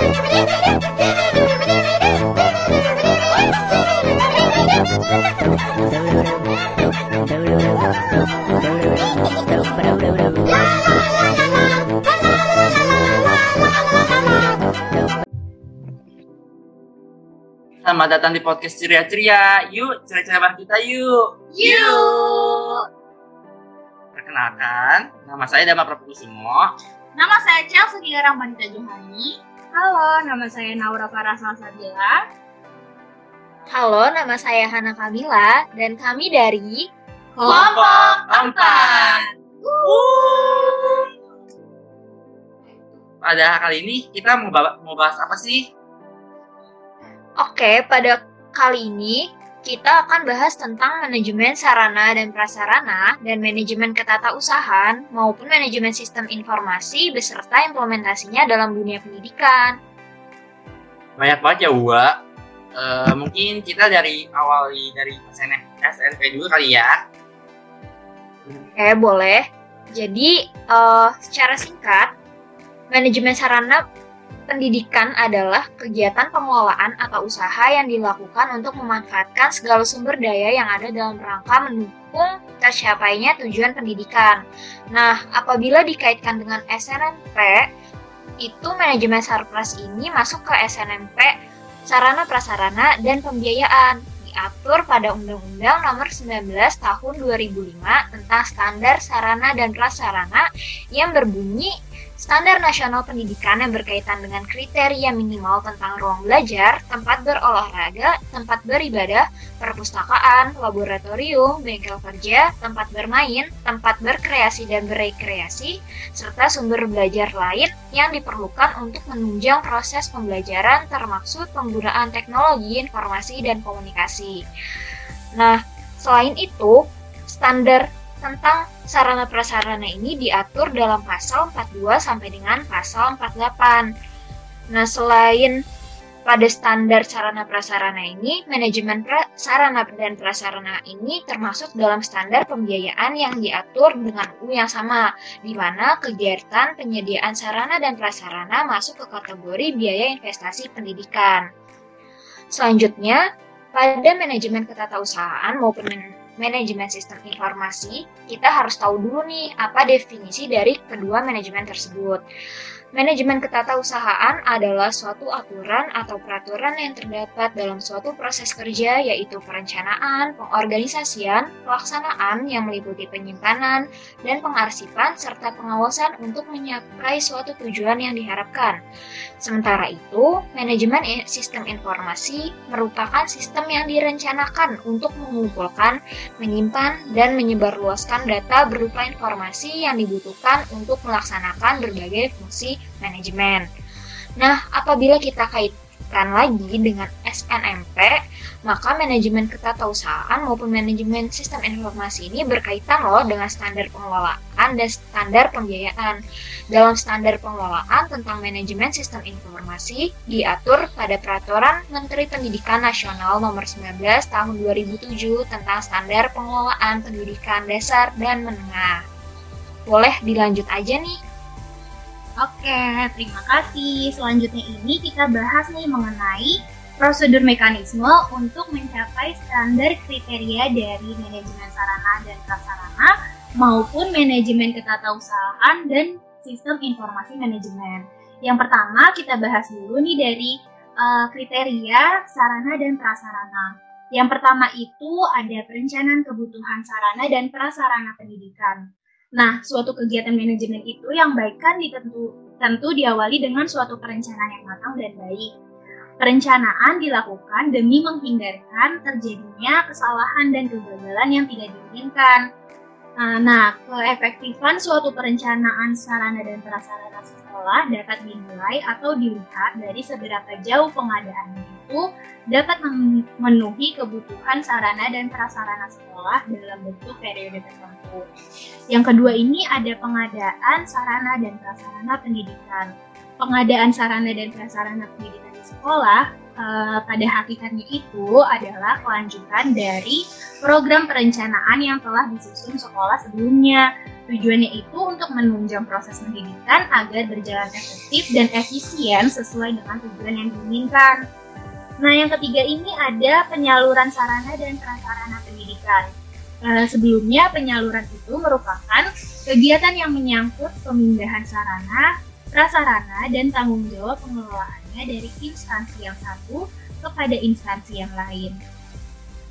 Selamat datang di podcast ceria-ceria. Yuk, ceria-ceria bareng kita yuk. Yuk. Perkenalkan, nama saya Dama Prapukusumo. Nama saya Chelsea Gilarang Bandita Johani. Halo, nama saya Naura Farah Salsabila. Halo, nama saya Hana Kamila dan kami dari Kelompok Empat. Pada kali ini kita mau, ba- mau bahas apa sih? Oke, pada kali ini kita akan bahas tentang manajemen sarana dan prasarana dan manajemen ketatausahaan maupun manajemen sistem informasi beserta implementasinya dalam dunia pendidikan. Banyak banget ya, Wa. Eh, mungkin kita dari awali dari SNF, SNP dulu kali ya. Oke, boleh. Jadi, eh, secara singkat, manajemen sarana pendidikan adalah kegiatan pengelolaan atau usaha yang dilakukan untuk memanfaatkan segala sumber daya yang ada dalam rangka mendukung tercapainya tujuan pendidikan. Nah, apabila dikaitkan dengan SNMP, itu manajemen sarpras ini masuk ke SNMP sarana prasarana dan pembiayaan diatur pada Undang-Undang Nomor 19 Tahun 2005 tentang Standar Sarana dan Prasarana yang berbunyi Standar Nasional Pendidikan yang berkaitan dengan kriteria minimal tentang ruang belajar, tempat berolahraga, tempat beribadah, perpustakaan, laboratorium, bengkel kerja, tempat bermain, tempat berkreasi dan berekreasi, serta sumber belajar lain yang diperlukan untuk menunjang proses pembelajaran termaksud penggunaan teknologi informasi dan komunikasi. Nah, selain itu, standar tentang sarana prasarana ini diatur dalam pasal 42 sampai dengan pasal 48. Nah, selain pada standar sarana prasarana ini, manajemen pra- sarana dan prasarana ini termasuk dalam standar pembiayaan yang diatur dengan U yang sama, di mana kegiatan penyediaan sarana dan prasarana masuk ke kategori biaya investasi pendidikan. Selanjutnya, pada manajemen ketatausahaan maupun manajemen sistem informasi, kita harus tahu dulu nih apa definisi dari kedua manajemen tersebut. Manajemen ketatausahaan adalah suatu aturan atau peraturan yang terdapat dalam suatu proses kerja yaitu perencanaan, pengorganisasian, pelaksanaan yang meliputi penyimpanan, dan pengarsipan serta pengawasan untuk mencapai suatu tujuan yang diharapkan. Sementara itu, manajemen sistem informasi merupakan sistem yang direncanakan untuk mengumpulkan, menyimpan, dan menyebarluaskan data berupa informasi yang dibutuhkan untuk melaksanakan berbagai fungsi manajemen. Nah, apabila kita kaitkan lagi dengan SNMP, maka manajemen ketatausahaan maupun manajemen sistem informasi ini berkaitan loh dengan standar pengelolaan dan standar pembiayaan. Dalam standar pengelolaan tentang manajemen sistem informasi diatur pada Peraturan Menteri Pendidikan Nasional Nomor 19 Tahun 2007 tentang standar pengelolaan pendidikan dasar dan menengah. Boleh dilanjut aja nih. Oke, terima kasih. Selanjutnya ini kita bahas nih mengenai prosedur mekanisme untuk mencapai standar kriteria dari manajemen sarana dan prasarana maupun manajemen ketatausahaan dan sistem informasi manajemen. Yang pertama kita bahas dulu nih dari eh, kriteria sarana dan prasarana. Yang pertama itu ada perencanaan kebutuhan sarana dan prasarana pendidikan. Nah, suatu kegiatan manajemen itu yang baik kan ditentu, tentu diawali dengan suatu perencanaan yang matang dan baik. Perencanaan dilakukan demi menghindarkan terjadinya kesalahan dan kegagalan yang tidak diinginkan. Nah, Nah, keefektifan suatu perencanaan sarana dan prasarana sekolah dapat dinilai atau dilihat dari seberapa jauh pengadaannya itu dapat memenuhi kebutuhan sarana dan prasarana sekolah dalam bentuk periode tertentu. Yang kedua ini ada pengadaan sarana dan prasarana pendidikan. Pengadaan sarana dan prasarana pendidikan di sekolah eh, pada hakikatnya itu adalah kelanjutan dari program perencanaan yang telah disusun sekolah sebelumnya. Tujuannya itu untuk menunjang proses pendidikan agar berjalan efektif dan efisien sesuai dengan tujuan yang diinginkan. Nah, yang ketiga ini ada penyaluran sarana dan prasarana pendidikan. Uh, sebelumnya, penyaluran itu merupakan kegiatan yang menyangkut pemindahan sarana, prasarana, dan tanggung jawab pengelolaannya dari instansi yang satu kepada instansi yang lain.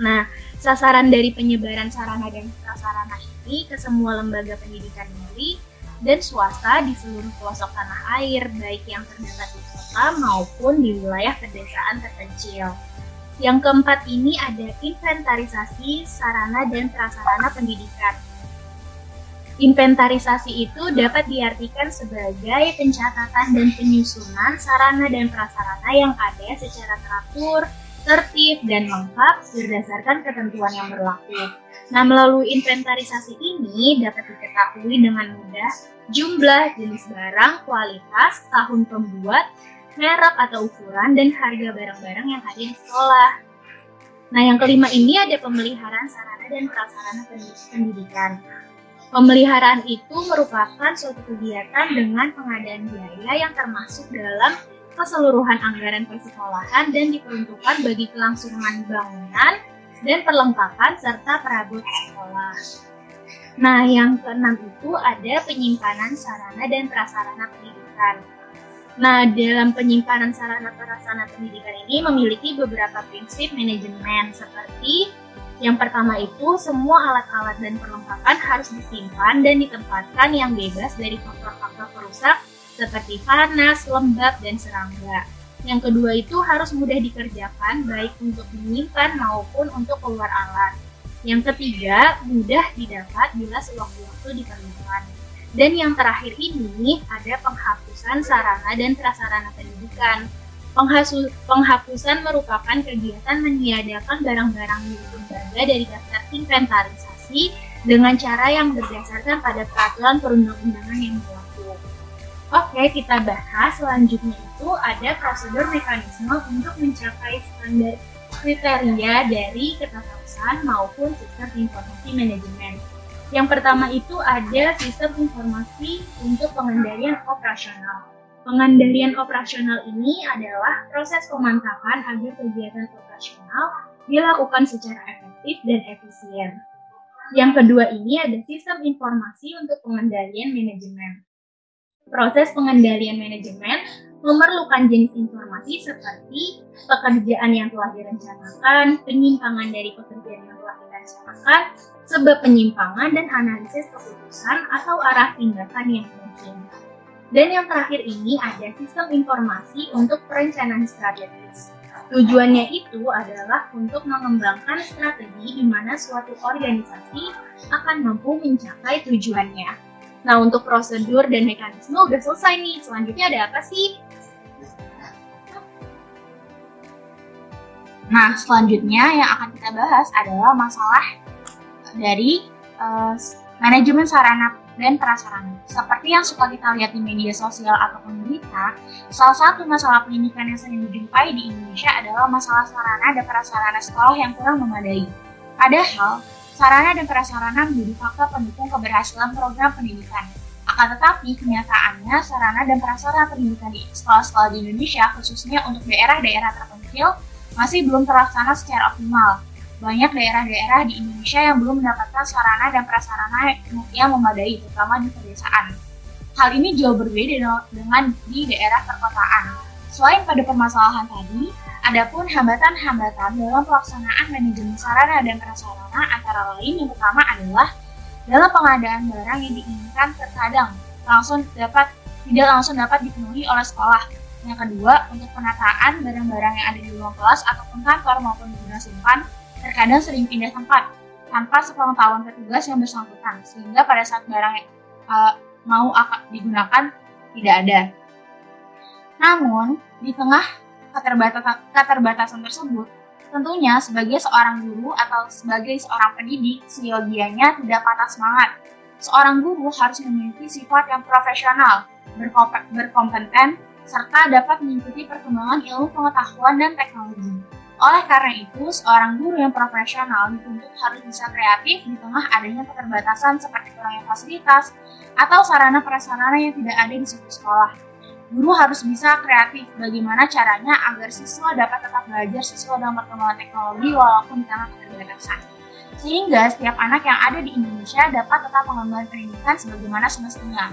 Nah, sasaran dari penyebaran sarana dan prasarana ini ke semua lembaga pendidikan negeri dan swasta di seluruh pelosok tanah air, baik yang terdapat di kota maupun di wilayah pedesaan terpencil. Yang keempat ini ada inventarisasi sarana dan prasarana pendidikan. Inventarisasi itu dapat diartikan sebagai pencatatan dan penyusunan sarana dan prasarana yang ada secara teratur, tertib, dan lengkap berdasarkan ketentuan yang berlaku. Nah, melalui inventarisasi ini dapat diketahui dengan mudah jumlah jenis barang, kualitas, tahun pembuat, merek atau ukuran, dan harga barang-barang yang ada di sekolah. Nah, yang kelima ini ada pemeliharaan sarana dan prasarana pendidikan. Pemeliharaan itu merupakan suatu kegiatan dengan pengadaan biaya yang termasuk dalam keseluruhan anggaran persekolahan dan diperuntukkan bagi kelangsungan bangunan dan perlengkapan serta perabot sekolah. Nah, yang keenam itu ada penyimpanan sarana dan prasarana pendidikan. Nah, dalam penyimpanan sarana prasarana pendidikan ini memiliki beberapa prinsip manajemen seperti yang pertama itu semua alat-alat dan perlengkapan harus disimpan dan ditempatkan yang bebas dari faktor-faktor perusak seperti panas, lembab, dan serangga. Yang kedua itu harus mudah dikerjakan baik untuk menyimpan maupun untuk keluar alat. Yang ketiga, mudah didapat bila sewaktu-waktu diperlukan. Dan yang terakhir ini ada penghapusan sarana dan prasarana pendidikan. Penghasu, penghapusan merupakan kegiatan meniadakan barang-barang milik lembaga dari daftar inventarisasi dengan cara yang berdasarkan pada peraturan perundang-undangan yang berlaku. Oke, kita bahas selanjutnya itu ada prosedur mekanisme untuk mencapai standar kriteria dari ketatapusan maupun sistem informasi manajemen. Yang pertama itu ada sistem informasi untuk pengendalian operasional. Pengendalian operasional ini adalah proses pemantapan agar kegiatan operasional dilakukan secara efektif dan efisien. Yang kedua ini ada sistem informasi untuk pengendalian manajemen. Proses pengendalian manajemen memerlukan jenis informasi seperti pekerjaan yang telah direncanakan, penyimpangan dari pekerjaan yang telah direncanakan, sebab penyimpangan dan analisis keputusan atau arah tindakan yang mungkin. Dan yang terakhir ini ada sistem informasi untuk perencanaan strategis. Tujuannya itu adalah untuk mengembangkan strategi di mana suatu organisasi akan mampu mencapai tujuannya. Nah, untuk prosedur dan mekanisme udah selesai nih. Selanjutnya ada apa sih? Nah, selanjutnya yang akan kita bahas adalah masalah dari uh, manajemen sarana dan prasarana. Seperti yang suka kita lihat di media sosial ataupun berita, salah satu masalah pendidikan yang sering dijumpai di Indonesia adalah masalah sarana dan prasarana sekolah yang kurang memadai. Padahal, sarana dan prasarana menjadi faktor pendukung keberhasilan program pendidikan. Akan tetapi, kenyataannya sarana dan prasarana pendidikan di sekolah-sekolah di Indonesia, khususnya untuk daerah-daerah terpencil, masih belum terlaksana secara optimal. Banyak daerah-daerah di Indonesia yang belum mendapatkan sarana dan prasarana yang memadai, terutama di pedesaan. Hal ini jauh berbeda dengan di daerah perkotaan. Selain pada permasalahan tadi, Adapun hambatan-hambatan dalam pelaksanaan manajemen sarana dan prasarana antara lain yang pertama adalah dalam pengadaan barang yang diinginkan terkadang langsung dapat tidak langsung dapat dipenuhi oleh sekolah. Yang kedua, untuk penataan barang-barang yang ada di ruang kelas ataupun kantor maupun guna simpan terkadang sering pindah tempat tanpa sepengetahuan petugas yang bersangkutan sehingga pada saat barang uh, mau akan digunakan tidak ada. Namun, di tengah keterbatasan, keterbatasan tersebut, tentunya sebagai seorang guru atau sebagai seorang pendidik, siogianya tidak patah semangat. Seorang guru harus memiliki sifat yang profesional, berkompeten, serta dapat mengikuti perkembangan ilmu pengetahuan dan teknologi. Oleh karena itu, seorang guru yang profesional dituntut harus bisa kreatif di tengah adanya keterbatasan seperti kurangnya fasilitas atau sarana prasarana yang tidak ada di suatu sekolah. Guru harus bisa kreatif bagaimana caranya agar siswa dapat tetap belajar sesuai dengan perkembangan teknologi walaupun di tengah keterbatasan. Sehingga setiap anak yang ada di Indonesia dapat tetap mengembangkan pendidikan sebagaimana semestinya.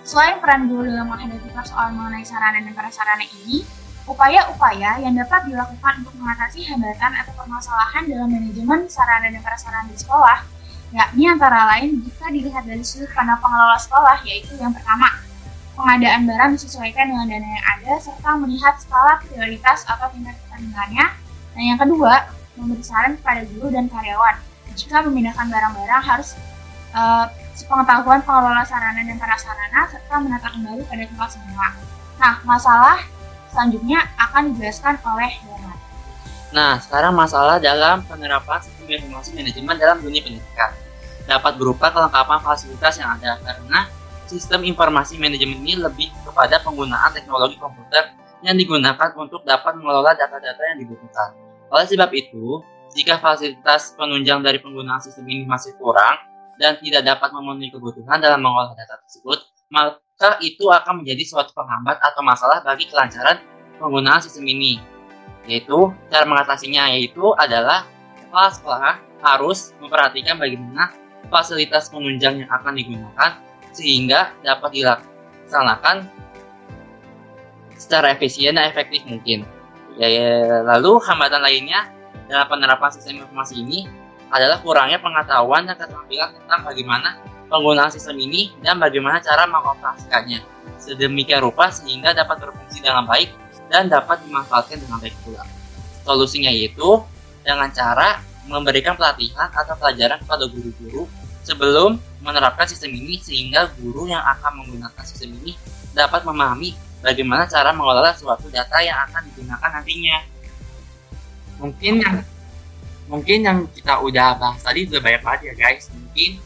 Selain peran guru dalam menghadapi persoalan mengenai sarana dan prasarana ini, upaya-upaya yang dapat dilakukan untuk mengatasi hambatan atau permasalahan dalam manajemen sarana dan prasarana di sekolah, yakni antara lain jika dilihat dari sudut pandang pengelola sekolah, yaitu yang pertama, pengadaan barang disesuaikan dengan dana yang ada, serta melihat skala prioritas atau tingkat kepentingannya, dan yang kedua, memberi saran kepada guru dan karyawan. Jika memindahkan barang-barang harus uh, sepengetahuan pengelola sarana dan prasarana, serta menata kembali pada tempat semula. Nah, masalah selanjutnya akan dijelaskan oleh Donat. Nah, sekarang masalah dalam penerapan sistem informasi manajemen dalam dunia pendidikan dapat berupa kelengkapan fasilitas yang ada karena sistem informasi manajemen ini lebih kepada penggunaan teknologi komputer yang digunakan untuk dapat mengelola data-data yang dibutuhkan. Oleh sebab itu, jika fasilitas penunjang dari penggunaan sistem ini masih kurang dan tidak dapat memenuhi kebutuhan dalam mengolah data tersebut, maka itu akan menjadi suatu penghambat atau masalah bagi kelancaran penggunaan sistem ini. Yaitu, cara mengatasinya yaitu adalah kepala sekolah harus memperhatikan bagaimana fasilitas penunjang yang akan digunakan sehingga dapat dilaksanakan secara efisien dan efektif mungkin. Ya, ya, lalu hambatan lainnya dalam penerapan sistem informasi ini adalah kurangnya pengetahuan dan keterampilan tentang bagaimana penggunaan sistem ini dan bagaimana cara mengoperasikannya sedemikian rupa sehingga dapat berfungsi dengan baik dan dapat dimanfaatkan dengan baik pula. Solusinya yaitu dengan cara memberikan pelatihan atau pelajaran kepada guru-guru sebelum menerapkan sistem ini sehingga guru yang akan menggunakan sistem ini dapat memahami bagaimana cara mengelola suatu data yang akan digunakan nantinya. Mungkin yang mungkin yang kita udah bahas tadi udah banyak banget ya guys. Mungkin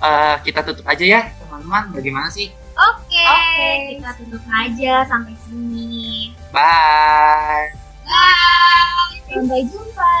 uh, kita tutup aja ya teman-teman bagaimana sih oke Oke. kita tutup aja sampai sini bye bye sampai jumpa